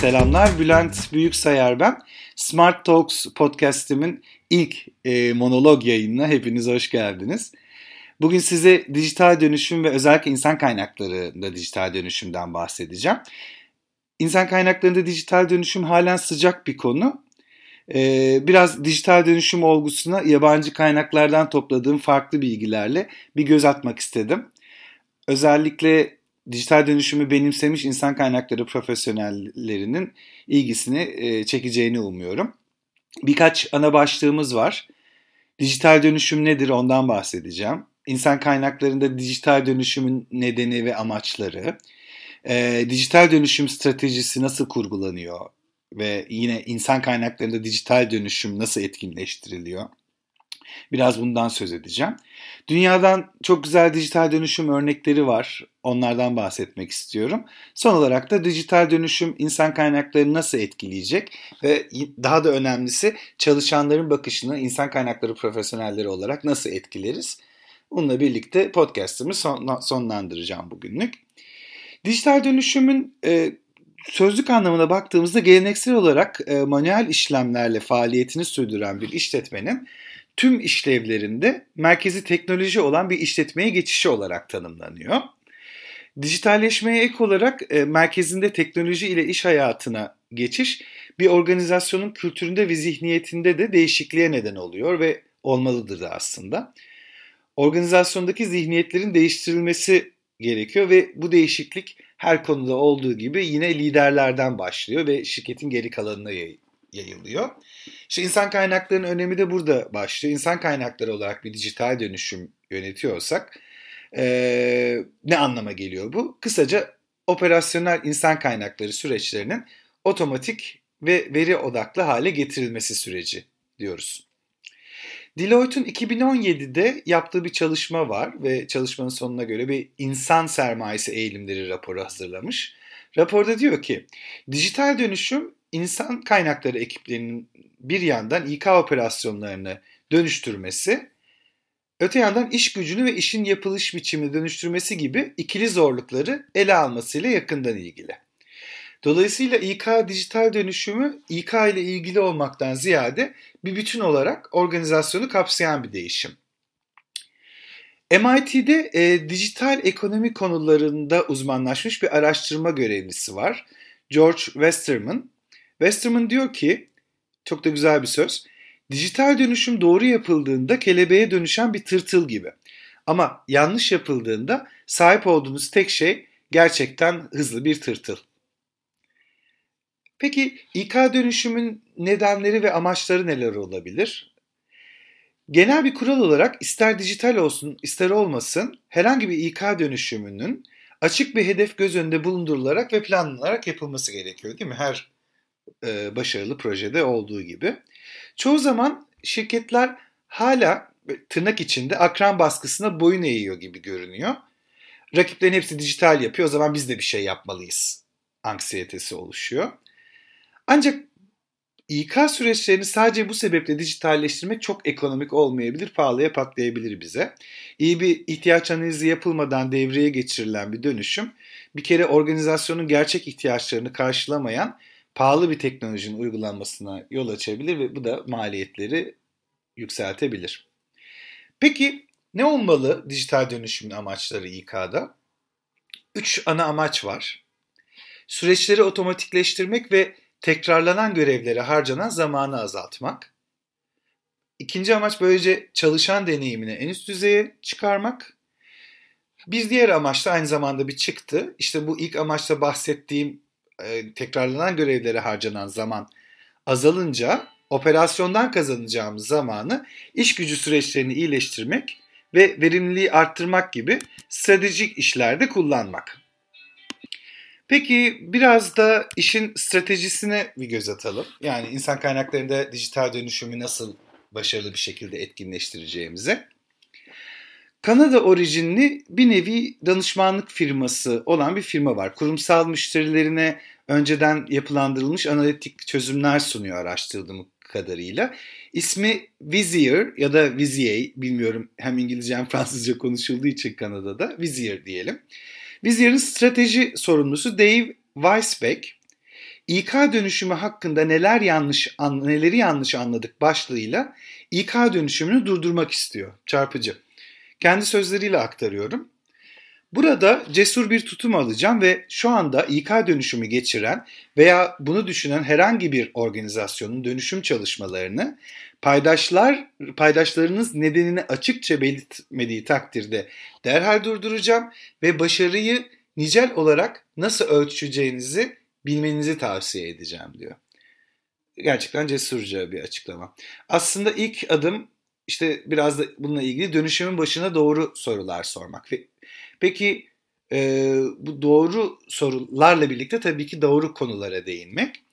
Selamlar, Bülent Büyüksayar ben. Smart Talks podcastimin ilk e, monolog yayınına hepiniz hoş geldiniz. Bugün size dijital dönüşüm ve özellikle insan kaynaklarında dijital dönüşümden bahsedeceğim. İnsan kaynaklarında dijital dönüşüm halen sıcak bir konu. Ee, biraz dijital dönüşüm olgusuna yabancı kaynaklardan topladığım farklı bilgilerle bir göz atmak istedim. Özellikle dijital dönüşümü benimsemiş insan kaynakları profesyonellerinin ilgisini e, çekeceğini umuyorum. Birkaç ana başlığımız var. Dijital dönüşüm nedir ondan bahsedeceğim. İnsan kaynaklarında dijital dönüşümün nedeni ve amaçları, e, dijital dönüşüm stratejisi nasıl kurgulanıyor ve yine insan kaynaklarında dijital dönüşüm nasıl etkinleştiriliyor? Biraz bundan söz edeceğim. Dünyadan çok güzel dijital dönüşüm örnekleri var. Onlardan bahsetmek istiyorum. Son olarak da dijital dönüşüm insan kaynaklarını nasıl etkileyecek ve daha da önemlisi çalışanların bakışını insan kaynakları profesyonelleri olarak nasıl etkileriz? Bununla birlikte podcast'ımı son, sonlandıracağım bugünlük. Dijital dönüşümün e, sözlük anlamına baktığımızda geleneksel olarak e, manuel işlemlerle faaliyetini sürdüren bir işletmenin tüm işlevlerinde merkezi teknoloji olan bir işletmeye geçişi olarak tanımlanıyor. Dijitalleşmeye ek olarak e, merkezinde teknoloji ile iş hayatına geçiş bir organizasyonun kültüründe ve zihniyetinde de değişikliğe neden oluyor ve olmalıdır da aslında. Organizasyondaki zihniyetlerin değiştirilmesi gerekiyor ve bu değişiklik her konuda olduğu gibi yine liderlerden başlıyor ve şirketin geri kalanına yayılıyor. İşte insan kaynaklarının önemi de burada başlıyor. İnsan kaynakları olarak bir dijital dönüşüm yönetiyorsak e, ne anlama geliyor bu? Kısaca operasyonel insan kaynakları süreçlerinin otomatik ve veri odaklı hale getirilmesi süreci diyoruz. Deloitte'un 2017'de yaptığı bir çalışma var ve çalışmanın sonuna göre bir insan sermayesi eğilimleri raporu hazırlamış. Raporda diyor ki dijital dönüşüm insan kaynakları ekiplerinin bir yandan İK operasyonlarını dönüştürmesi, öte yandan iş gücünü ve işin yapılış biçimini dönüştürmesi gibi ikili zorlukları ele almasıyla yakından ilgili. Dolayısıyla İK dijital dönüşümü İK ile ilgili olmaktan ziyade bir bütün olarak organizasyonu kapsayan bir değişim. MIT'de e, dijital ekonomi konularında uzmanlaşmış bir araştırma görevlisi var. George Westerman. Westerman diyor ki, çok da güzel bir söz, dijital dönüşüm doğru yapıldığında kelebeğe dönüşen bir tırtıl gibi. Ama yanlış yapıldığında sahip olduğunuz tek şey gerçekten hızlı bir tırtıl. Peki İK dönüşümün nedenleri ve amaçları neler olabilir? Genel bir kural olarak ister dijital olsun ister olmasın herhangi bir İK dönüşümünün açık bir hedef göz önünde bulundurularak ve planlanarak yapılması gerekiyor değil mi? Her e, başarılı projede olduğu gibi. Çoğu zaman şirketler hala tırnak içinde akran baskısına boyun eğiyor gibi görünüyor. Rakiplerin hepsi dijital yapıyor o zaman biz de bir şey yapmalıyız anksiyetesi oluşuyor. Ancak İK süreçlerini sadece bu sebeple dijitalleştirmek çok ekonomik olmayabilir, pahalıya patlayabilir bize. İyi bir ihtiyaç analizi yapılmadan devreye geçirilen bir dönüşüm, bir kere organizasyonun gerçek ihtiyaçlarını karşılamayan pahalı bir teknolojinin uygulanmasına yol açabilir ve bu da maliyetleri yükseltebilir. Peki ne olmalı dijital dönüşümün amaçları İK'da? Üç ana amaç var. Süreçleri otomatikleştirmek ve tekrarlanan görevlere harcanan zamanı azaltmak. İkinci amaç böylece çalışan deneyimini en üst düzeye çıkarmak. Bir diğer amaç da aynı zamanda bir çıktı. İşte bu ilk amaçta bahsettiğim e, tekrarlanan görevlere harcanan zaman azalınca operasyondan kazanacağımız zamanı iş gücü süreçlerini iyileştirmek ve verimliliği arttırmak gibi stratejik işlerde kullanmak. Peki biraz da işin stratejisine bir göz atalım. Yani insan kaynaklarında dijital dönüşümü nasıl başarılı bir şekilde etkinleştireceğimize. Kanada orijinli bir nevi danışmanlık firması olan bir firma var. Kurumsal müşterilerine önceden yapılandırılmış analitik çözümler sunuyor araştırdığım kadarıyla. İsmi Vizier ya da Vizier bilmiyorum hem İngilizce hem Fransızca konuşulduğu için Kanada'da Vizier diyelim. Vizier'in strateji sorumlusu Dave Weisbeck İK dönüşümü hakkında neler yanlış neleri yanlış anladık başlığıyla İK dönüşümünü durdurmak istiyor. Çarpıcı. Kendi sözleriyle aktarıyorum. Burada cesur bir tutum alacağım ve şu anda İK dönüşümü geçiren veya bunu düşünen herhangi bir organizasyonun dönüşüm çalışmalarını paydaşlar paydaşlarınız nedenini açıkça belirtmediği takdirde derhal durduracağım ve başarıyı nicel olarak nasıl ölçeceğinizi bilmenizi tavsiye edeceğim diyor. Gerçekten cesurca bir açıklama. Aslında ilk adım işte biraz da bununla ilgili dönüşümün başına doğru sorular sormak. Peki e, bu doğru sorularla birlikte tabii ki doğru konulara değinmek.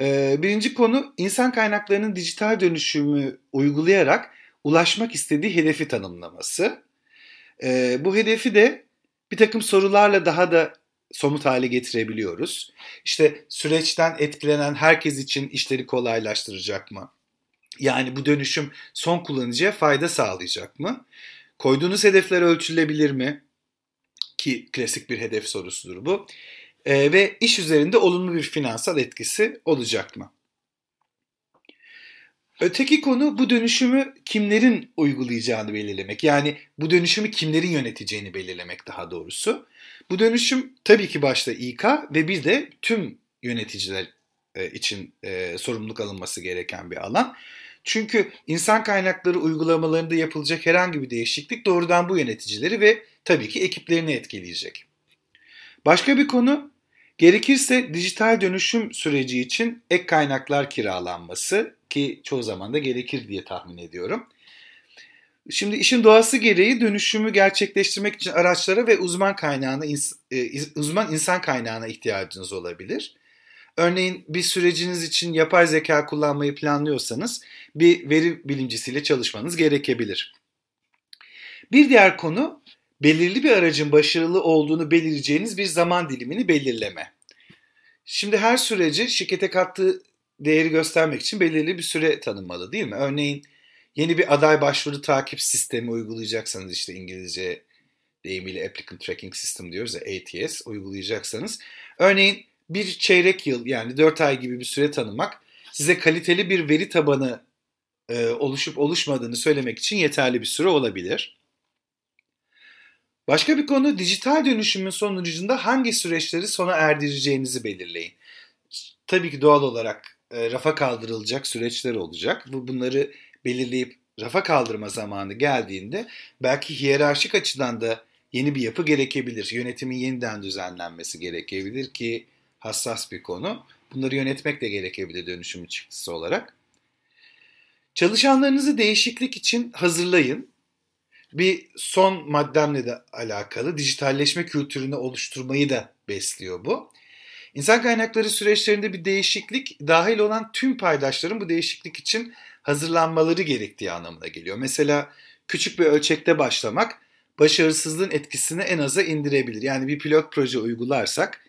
E, birinci konu insan kaynaklarının dijital dönüşümü uygulayarak ulaşmak istediği hedefi tanımlaması. E, bu hedefi de bir takım sorularla daha da somut hale getirebiliyoruz. İşte süreçten etkilenen herkes için işleri kolaylaştıracak mı? Yani bu dönüşüm son kullanıcıya fayda sağlayacak mı? Koyduğunuz hedefler ölçülebilir mi? Ki klasik bir hedef sorusudur bu. E, ve iş üzerinde olumlu bir finansal etkisi olacak mı? Öteki konu bu dönüşümü kimlerin uygulayacağını belirlemek. Yani bu dönüşümü kimlerin yöneteceğini belirlemek daha doğrusu. Bu dönüşüm tabii ki başta İK ve bir de tüm yöneticiler e, için e, sorumluluk alınması gereken bir alan. Çünkü insan kaynakları uygulamalarında yapılacak herhangi bir değişiklik doğrudan bu yöneticileri ve tabii ki ekiplerini etkileyecek. Başka bir konu gerekirse dijital dönüşüm süreci için ek kaynaklar kiralanması ki çoğu zaman da gerekir diye tahmin ediyorum. Şimdi işin doğası gereği dönüşümü gerçekleştirmek için araçlara ve uzman kaynağına e, uzman insan kaynağına ihtiyacınız olabilir. Örneğin bir süreciniz için yapay zeka kullanmayı planlıyorsanız bir veri bilimcisiyle çalışmanız gerekebilir. Bir diğer konu belirli bir aracın başarılı olduğunu belirleyeceğiniz bir zaman dilimini belirleme. Şimdi her süreci şirkete kattığı değeri göstermek için belirli bir süre tanınmalı değil mi? Örneğin yeni bir aday başvuru takip sistemi uygulayacaksanız işte İngilizce deyimiyle Applicant Tracking System diyoruz ya ATS uygulayacaksanız. Örneğin bir çeyrek yıl yani 4 ay gibi bir süre tanımak size kaliteli bir veri tabanı e, oluşup oluşmadığını söylemek için yeterli bir süre olabilir. Başka bir konu dijital dönüşümün sonucunda hangi süreçleri sona erdireceğinizi belirleyin. Tabii ki doğal olarak e, rafa kaldırılacak süreçler olacak. Bu bunları belirleyip rafa kaldırma zamanı geldiğinde belki hiyerarşik açıdan da yeni bir yapı gerekebilir. Yönetimin yeniden düzenlenmesi gerekebilir ki hassas bir konu. Bunları yönetmek de gerekebilir dönüşümün çıktısı olarak. Çalışanlarınızı değişiklik için hazırlayın. Bir son maddemle de alakalı dijitalleşme kültürünü oluşturmayı da besliyor bu. İnsan kaynakları süreçlerinde bir değişiklik dahil olan tüm paydaşların bu değişiklik için hazırlanmaları gerektiği anlamına geliyor. Mesela küçük bir ölçekte başlamak başarısızlığın etkisini en aza indirebilir. Yani bir pilot proje uygularsak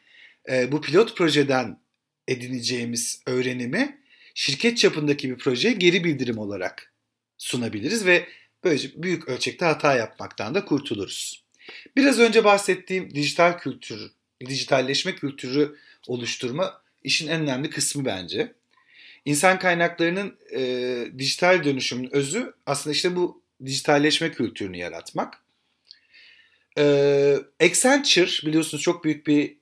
e, bu pilot projeden edineceğimiz öğrenimi şirket çapındaki bir projeye geri bildirim olarak sunabiliriz ve böylece büyük ölçekte hata yapmaktan da kurtuluruz. Biraz önce bahsettiğim dijital kültür, dijitalleşme kültürü oluşturma işin en önemli kısmı bence. İnsan kaynaklarının e, dijital dönüşümün özü aslında işte bu dijitalleşme kültürünü yaratmak. E, Accenture biliyorsunuz çok büyük bir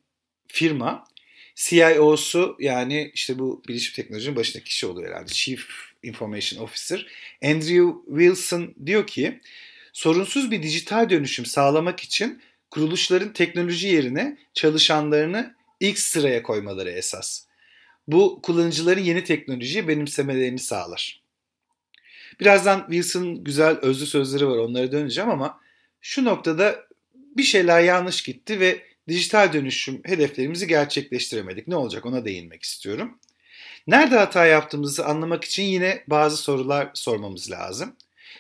firma. CIO'su yani işte bu bilişim teknolojinin başındaki kişi oluyor herhalde. Chief Information Officer. Andrew Wilson diyor ki sorunsuz bir dijital dönüşüm sağlamak için kuruluşların teknoloji yerine çalışanlarını ilk sıraya koymaları esas. Bu kullanıcıların yeni teknolojiyi benimsemelerini sağlar. Birazdan Wilson'ın güzel özlü sözleri var onlara döneceğim ama şu noktada bir şeyler yanlış gitti ve dijital dönüşüm hedeflerimizi gerçekleştiremedik. Ne olacak ona değinmek istiyorum. Nerede hata yaptığımızı anlamak için yine bazı sorular sormamız lazım.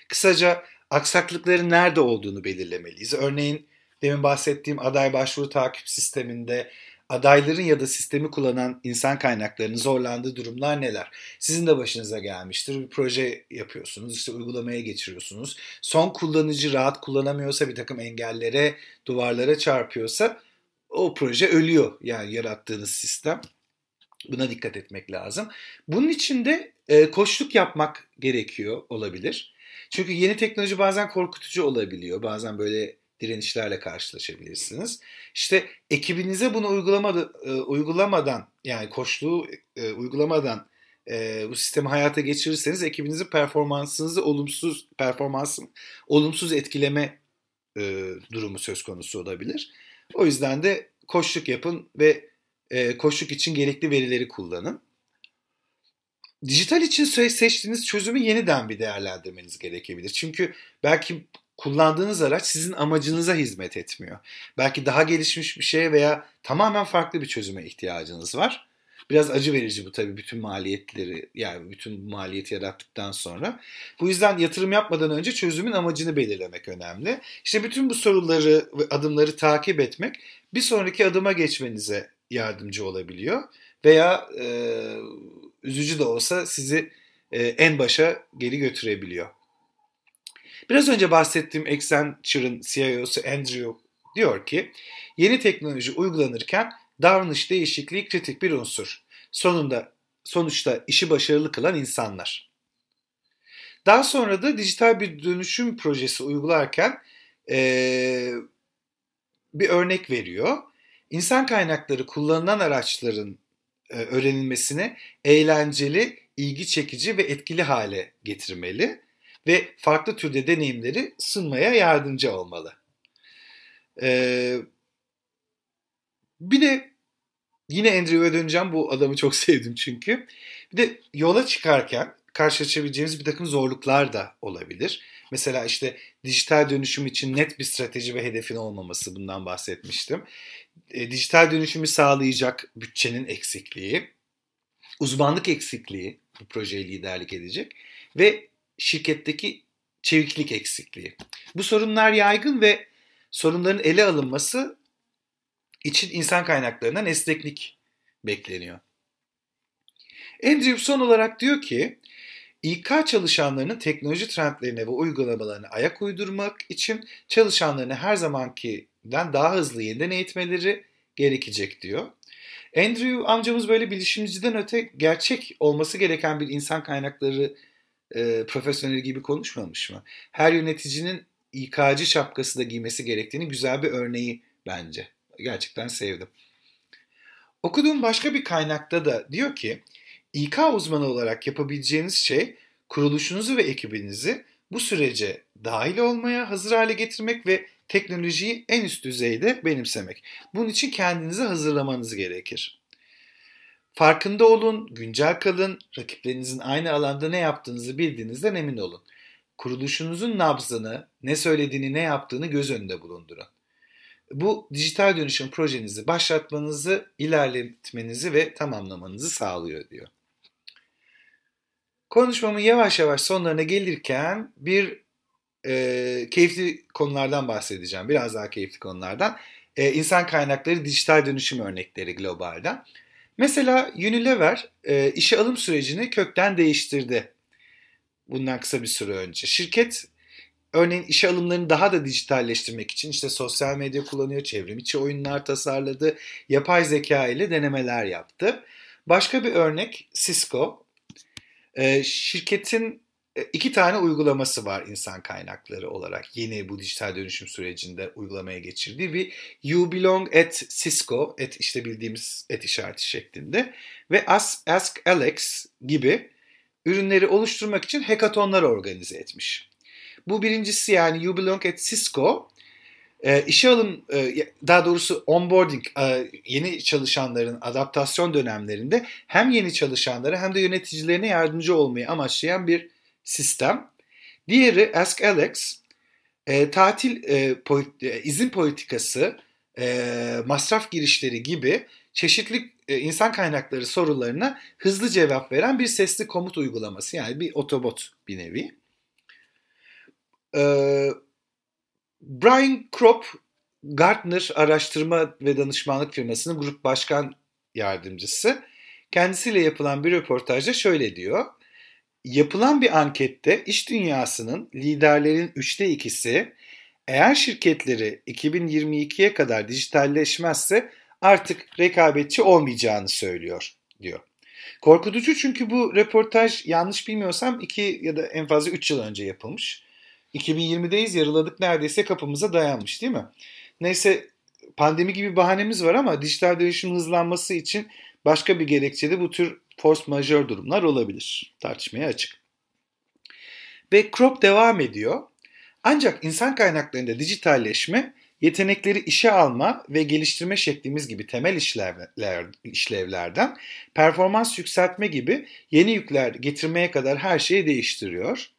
Kısaca aksaklıkların nerede olduğunu belirlemeliyiz. Örneğin demin bahsettiğim aday başvuru takip sisteminde adayların ya da sistemi kullanan insan kaynaklarının zorlandığı durumlar neler? Sizin de başınıza gelmiştir. Bir proje yapıyorsunuz, işte uygulamaya geçiriyorsunuz. Son kullanıcı rahat kullanamıyorsa bir takım engellere, duvarlara çarpıyorsa o proje ölüyor yani yarattığınız sistem. Buna dikkat etmek lazım. Bunun için de e, koçluk yapmak gerekiyor olabilir. Çünkü yeni teknoloji bazen korkutucu olabiliyor. Bazen böyle direnişlerle karşılaşabilirsiniz. İşte ekibinize bunu uygulamadı, e, uygulamadan yani koçluğu e, uygulamadan e, bu sistemi hayata geçirirseniz ekibinizin performansınızı olumsuz performansın olumsuz etkileme e, durumu söz konusu olabilir. O yüzden de koçluk yapın ve e, koçluk için gerekli verileri kullanın. Dijital için seçtiğiniz çözümü yeniden bir değerlendirmeniz gerekebilir. Çünkü belki kullandığınız araç sizin amacınıza hizmet etmiyor. Belki daha gelişmiş bir şeye veya tamamen farklı bir çözüme ihtiyacınız var. Biraz acı verici bu tabii bütün maliyetleri yani bütün maliyeti yarattıktan sonra. Bu yüzden yatırım yapmadan önce çözümün amacını belirlemek önemli. İşte bütün bu soruları ve adımları takip etmek bir sonraki adıma geçmenize yardımcı olabiliyor. Veya e, üzücü de olsa sizi e, en başa geri götürebiliyor. Biraz önce bahsettiğim Accenture'ın CIO'su Andrew diyor ki yeni teknoloji uygulanırken davranış değişikliği kritik bir unsur. Sonunda sonuçta işi başarılı kılan insanlar. Daha sonra da dijital bir dönüşüm projesi uygularken ee, bir örnek veriyor. İnsan kaynakları kullanılan araçların e, öğrenilmesini eğlenceli, ilgi çekici ve etkili hale getirmeli ve farklı türde deneyimleri sunmaya yardımcı olmalı. Ee, bir de yine Andrew'a döneceğim. Bu adamı çok sevdim çünkü. Bir de yola çıkarken karşılaşabileceğimiz bir takım zorluklar da olabilir. Mesela işte dijital dönüşüm için net bir strateji ve hedefin olmaması bundan bahsetmiştim. E, dijital dönüşümü sağlayacak bütçenin eksikliği, uzmanlık eksikliği bu projeye liderlik edecek ve şirketteki çeviklik eksikliği. Bu sorunlar yaygın ve sorunların ele alınması için insan kaynaklarından esneklik bekleniyor. Andrew son olarak diyor ki, İK çalışanlarının teknoloji trendlerine ve uygulamalarına ayak uydurmak için çalışanlarını her zamankinden daha hızlı yeniden eğitmeleri gerekecek diyor. Andrew amcamız böyle bilişimciden öte gerçek olması gereken bir insan kaynakları e, profesyoneli gibi konuşmamış mı? Her yöneticinin İK'cı şapkası da giymesi gerektiğini güzel bir örneği bence. Gerçekten sevdim. Okuduğum başka bir kaynakta da diyor ki İK uzmanı olarak yapabileceğiniz şey kuruluşunuzu ve ekibinizi bu sürece dahil olmaya hazır hale getirmek ve teknolojiyi en üst düzeyde benimsemek. Bunun için kendinizi hazırlamanız gerekir. Farkında olun, güncel kalın, rakiplerinizin aynı alanda ne yaptığınızı bildiğinizden emin olun. Kuruluşunuzun nabzını, ne söylediğini, ne yaptığını göz önünde bulundurun. Bu dijital dönüşüm projenizi başlatmanızı, ilerletmenizi ve tamamlamanızı sağlıyor diyor. Konuşmamın yavaş yavaş sonlarına gelirken bir e, keyifli konulardan bahsedeceğim. Biraz daha keyifli konulardan. E, insan kaynakları dijital dönüşüm örnekleri globalden. Mesela Unilever e, işe alım sürecini kökten değiştirdi. Bundan kısa bir süre önce. Şirket örneğin işe alımlarını daha da dijitalleştirmek için işte sosyal medya kullanıyor, çevrim içi oyunlar tasarladı, yapay zeka ile denemeler yaptı. Başka bir örnek Cisco. E, şirketin iki tane uygulaması var insan kaynakları olarak yeni bu dijital dönüşüm sürecinde uygulamaya geçirdiği bir You Belong at Cisco, et işte bildiğimiz et işareti şeklinde ve Ask, Ask Alex gibi ürünleri oluşturmak için hackathonlar organize etmiş. Bu birincisi yani You Belong at Cisco e, işe alım e, daha doğrusu onboarding e, yeni çalışanların adaptasyon dönemlerinde hem yeni çalışanlara hem de yöneticilerine yardımcı olmayı amaçlayan bir sistem. Diğeri Ask Alex, e, tatil e, politi- e, izin politikası, e, masraf girişleri gibi çeşitli e, insan kaynakları sorularına hızlı cevap veren bir sesli komut uygulaması. Yani bir otobot bir nevi. E, Brian Kropp, Gartner araştırma ve danışmanlık firmasının grup başkan yardımcısı. Kendisiyle yapılan bir röportajda şöyle diyor. Yapılan bir ankette iş dünyasının liderlerin üçte ikisi eğer şirketleri 2022'ye kadar dijitalleşmezse artık rekabetçi olmayacağını söylüyor diyor. Korkutucu çünkü bu röportaj yanlış bilmiyorsam 2 ya da en fazla 3 yıl önce yapılmış. 2020'deyiz yarıladık neredeyse kapımıza dayanmış değil mi? Neyse pandemi gibi bahanemiz var ama dijital dönüşüm hızlanması için başka bir gerekçe de bu tür force majeure durumlar olabilir. Tartışmaya açık. Ve crop devam ediyor. Ancak insan kaynaklarında dijitalleşme yetenekleri işe alma ve geliştirme şeklimiz gibi temel işlevler, işlevlerden performans yükseltme gibi yeni yükler getirmeye kadar her şeyi değiştiriyor.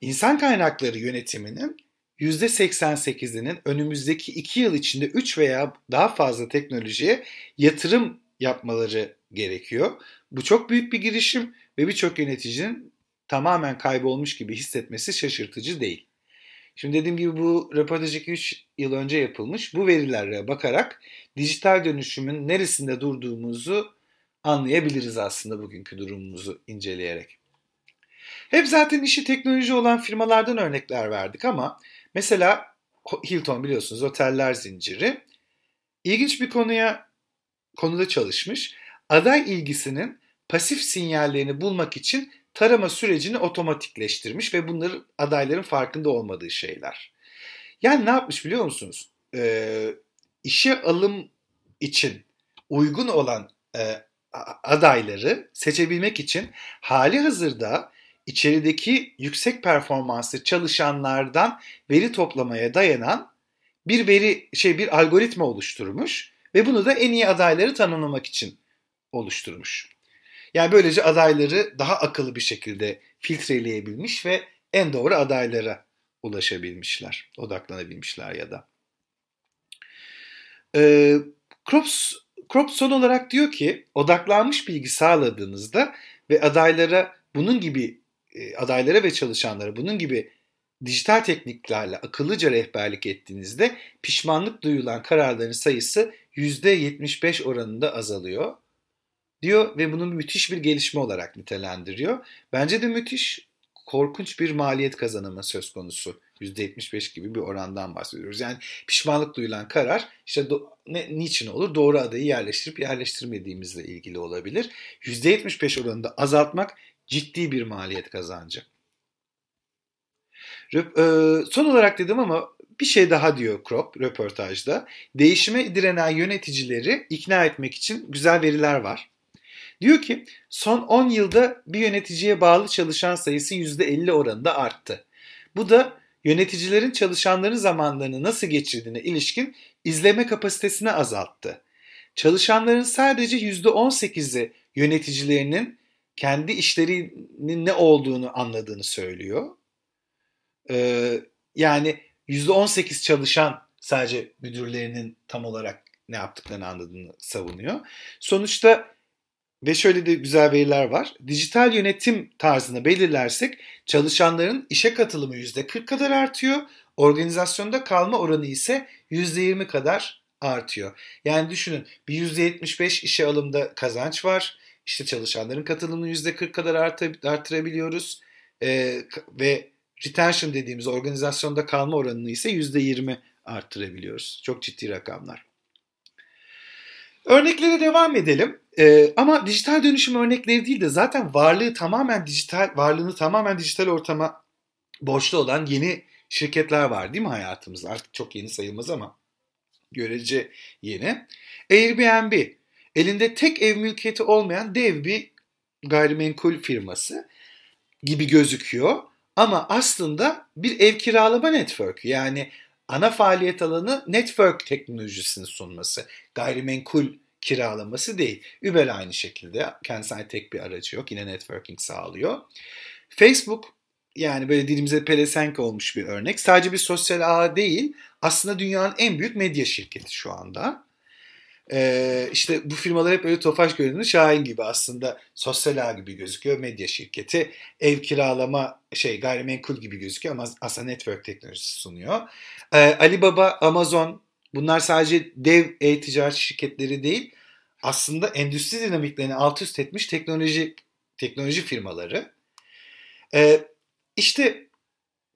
İnsan kaynakları yönetiminin %88'inin önümüzdeki 2 yıl içinde 3 veya daha fazla teknolojiye yatırım yapmaları gerekiyor. Bu çok büyük bir girişim ve birçok yöneticinin tamamen kaybolmuş gibi hissetmesi şaşırtıcı değil. Şimdi dediğim gibi bu röportaj 2-3 yıl önce yapılmış. Bu verilere bakarak dijital dönüşümün neresinde durduğumuzu anlayabiliriz aslında bugünkü durumumuzu inceleyerek. Hep zaten işi teknoloji olan firmalardan örnekler verdik ama mesela Hilton biliyorsunuz oteller zinciri ilginç bir konuya konuda çalışmış. Aday ilgisinin pasif sinyallerini bulmak için tarama sürecini otomatikleştirmiş ve bunları adayların farkında olmadığı şeyler. Yani ne yapmış biliyor musunuz? Ee, işe alım için uygun olan e, adayları seçebilmek için hali hazırda içerideki yüksek performanslı çalışanlardan veri toplamaya dayanan bir veri şey bir algoritma oluşturmuş ve bunu da en iyi adayları tanımlamak için oluşturmuş. Yani böylece adayları daha akıllı bir şekilde filtreleyebilmiş ve en doğru adaylara ulaşabilmişler, odaklanabilmişler ya da. Ee, Krops, Krops son olarak diyor ki odaklanmış bilgi sağladığınızda ve adaylara bunun gibi adaylara ve çalışanlara bunun gibi dijital tekniklerle akıllıca rehberlik ettiğinizde pişmanlık duyulan kararların sayısı %75 oranında azalıyor diyor ve bunu müthiş bir gelişme olarak nitelendiriyor. Bence de müthiş korkunç bir maliyet kazanımı söz konusu. %75 gibi bir orandan bahsediyoruz. Yani pişmanlık duyulan karar işte do- ne, niçin olur? Doğru adayı yerleştirip yerleştirmediğimizle ilgili olabilir. %75 oranında azaltmak ciddi bir maliyet kazancı. E, son olarak dedim ama bir şey daha diyor Krop röportajda. Değişime direnen yöneticileri ikna etmek için güzel veriler var. Diyor ki son 10 yılda bir yöneticiye bağlı çalışan sayısı %50 oranında arttı. Bu da yöneticilerin çalışanların zamanlarını nasıl geçirdiğine ilişkin izleme kapasitesini azalttı. Çalışanların sadece %18'i yöneticilerinin kendi işlerinin ne olduğunu anladığını söylüyor. Ee, yani %18 çalışan sadece müdürlerinin tam olarak ne yaptıklarını anladığını savunuyor. Sonuçta ve şöyle de güzel veriler var. Dijital yönetim tarzını belirlersek çalışanların işe katılımı %40 kadar artıyor. Organizasyonda kalma oranı ise %20 kadar artıyor. Yani düşünün bir %75 işe alımda kazanç var. İşte çalışanların katılımını %40 kadar artırabiliyoruz. Ee, ve retention dediğimiz organizasyonda kalma oranını ise %20 arttırabiliyoruz. Çok ciddi rakamlar. Örneklere devam edelim. Ee, ama dijital dönüşüm örnekleri değil de zaten varlığı tamamen dijital, varlığını tamamen dijital ortama borçlu olan yeni şirketler var değil mi hayatımızda? Artık çok yeni sayılmaz ama görece yeni. Airbnb, elinde tek ev mülkiyeti olmayan dev bir gayrimenkul firması gibi gözüküyor. Ama aslında bir ev kiralama network yani ana faaliyet alanı network teknolojisini sunması. Gayrimenkul kiralaması değil. Uber aynı şekilde kendisine tek bir aracı yok. Yine networking sağlıyor. Facebook yani böyle dilimize pelesenk olmuş bir örnek. Sadece bir sosyal ağ değil aslında dünyanın en büyük medya şirketi şu anda. Ee, işte bu firmalar hep öyle tofaş görünür. Şahin gibi aslında sosyal ağ gibi gözüküyor. Medya şirketi. Ev kiralama şey gayrimenkul gibi gözüküyor ama aslında network teknolojisi sunuyor. Ee, Alibaba, Amazon bunlar sadece dev e-ticaret şirketleri değil. Aslında endüstri dinamiklerini alt üst etmiş teknoloji teknoloji firmaları. Ee, işte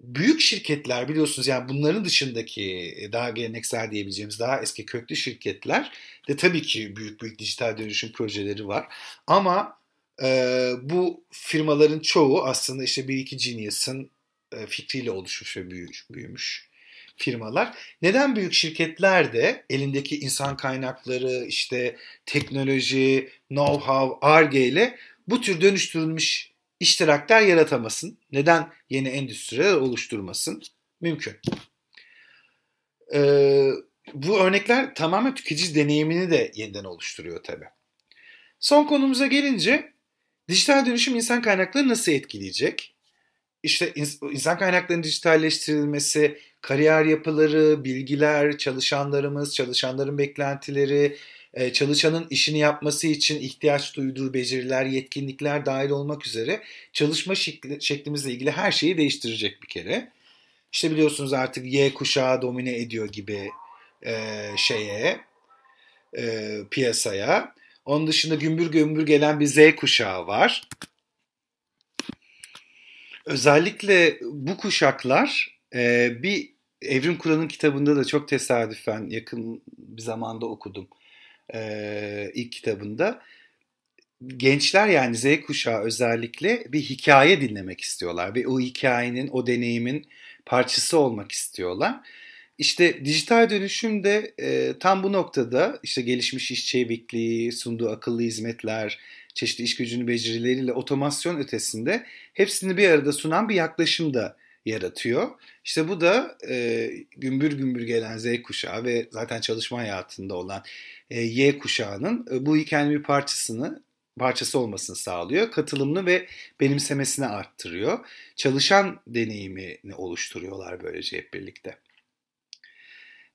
büyük şirketler biliyorsunuz yani bunların dışındaki e, daha geleneksel diyebileceğimiz daha eski köklü şirketler de tabii ki büyük büyük dijital dönüşüm projeleri var. Ama e, bu firmaların çoğu aslında işte bir iki Genius'ın e, fikriyle oluşmuş ve büyümüş, büyümüş firmalar. Neden büyük şirketler de elindeki insan kaynakları, işte teknoloji, know-how, ARGE ile bu tür dönüştürülmüş iştirakler yaratamasın? Neden yeni endüstriler oluşturmasın? Mümkün. Ee, bu örnekler tamamen tüketici deneyimini de yeniden oluşturuyor tabii. Son konumuza gelince dijital dönüşüm insan kaynakları nasıl etkileyecek? İşte insan kaynaklarının dijitalleştirilmesi, kariyer yapıları, bilgiler, çalışanlarımız, çalışanların beklentileri, e, çalışanın işini yapması için ihtiyaç duyduğu beceriler, yetkinlikler dahil olmak üzere çalışma şekli, şeklimizle ilgili her şeyi değiştirecek bir kere. İşte biliyorsunuz artık Y kuşağı domine ediyor gibi e, şeye, e, piyasaya. Onun dışında gümbür gümbür gelen bir Z kuşağı var. Özellikle bu kuşaklar e, bir Evrim Kur'an'ın kitabında da çok tesadüfen yakın bir zamanda okudum e, ilk kitabında. Gençler yani Z kuşağı özellikle bir hikaye dinlemek istiyorlar ve o hikayenin, o deneyimin parçası olmak istiyorlar. İşte dijital dönüşüm de e, tam bu noktada işte gelişmiş iş çevikliği, sunduğu akıllı hizmetler, çeşitli iş gücünü becerileriyle otomasyon ötesinde hepsini bir arada sunan bir yaklaşım da yaratıyor. İşte bu da e, gümbür gümbür gelen Z kuşağı ve zaten çalışma hayatında olan e, Y kuşağının e, bu hikayenin bir parçasını parçası olmasını sağlıyor. Katılımını ve benimsemesini arttırıyor. Çalışan deneyimini oluşturuyorlar böylece hep birlikte.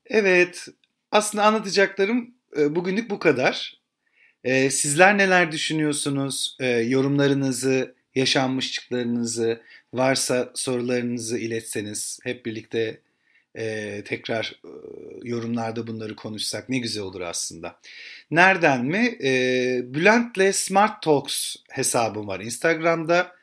Evet, aslında anlatacaklarım e, bugünlük bu kadar. E, sizler neler düşünüyorsunuz? E, yorumlarınızı, yaşanmışlıklarınızı, varsa sorularınızı iletseniz hep birlikte e, tekrar e, yorumlarda bunları konuşsak ne güzel olur aslında. Nereden mi? E, Bülent'le Smart Talks hesabım var Instagram'da.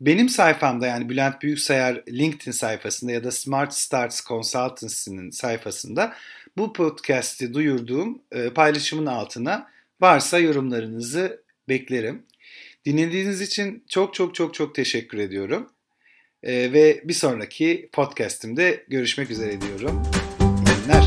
Benim sayfamda yani Bülent Büyüksayar LinkedIn sayfasında ya da Smart Starts Consultancy'nin sayfasında bu podcast'i duyurduğum e, paylaşımın altına varsa yorumlarınızı beklerim. Dinlediğiniz için çok çok çok çok teşekkür ediyorum. Ee, ve bir sonraki podcast'imde görüşmek üzere diyorum. İyi günler.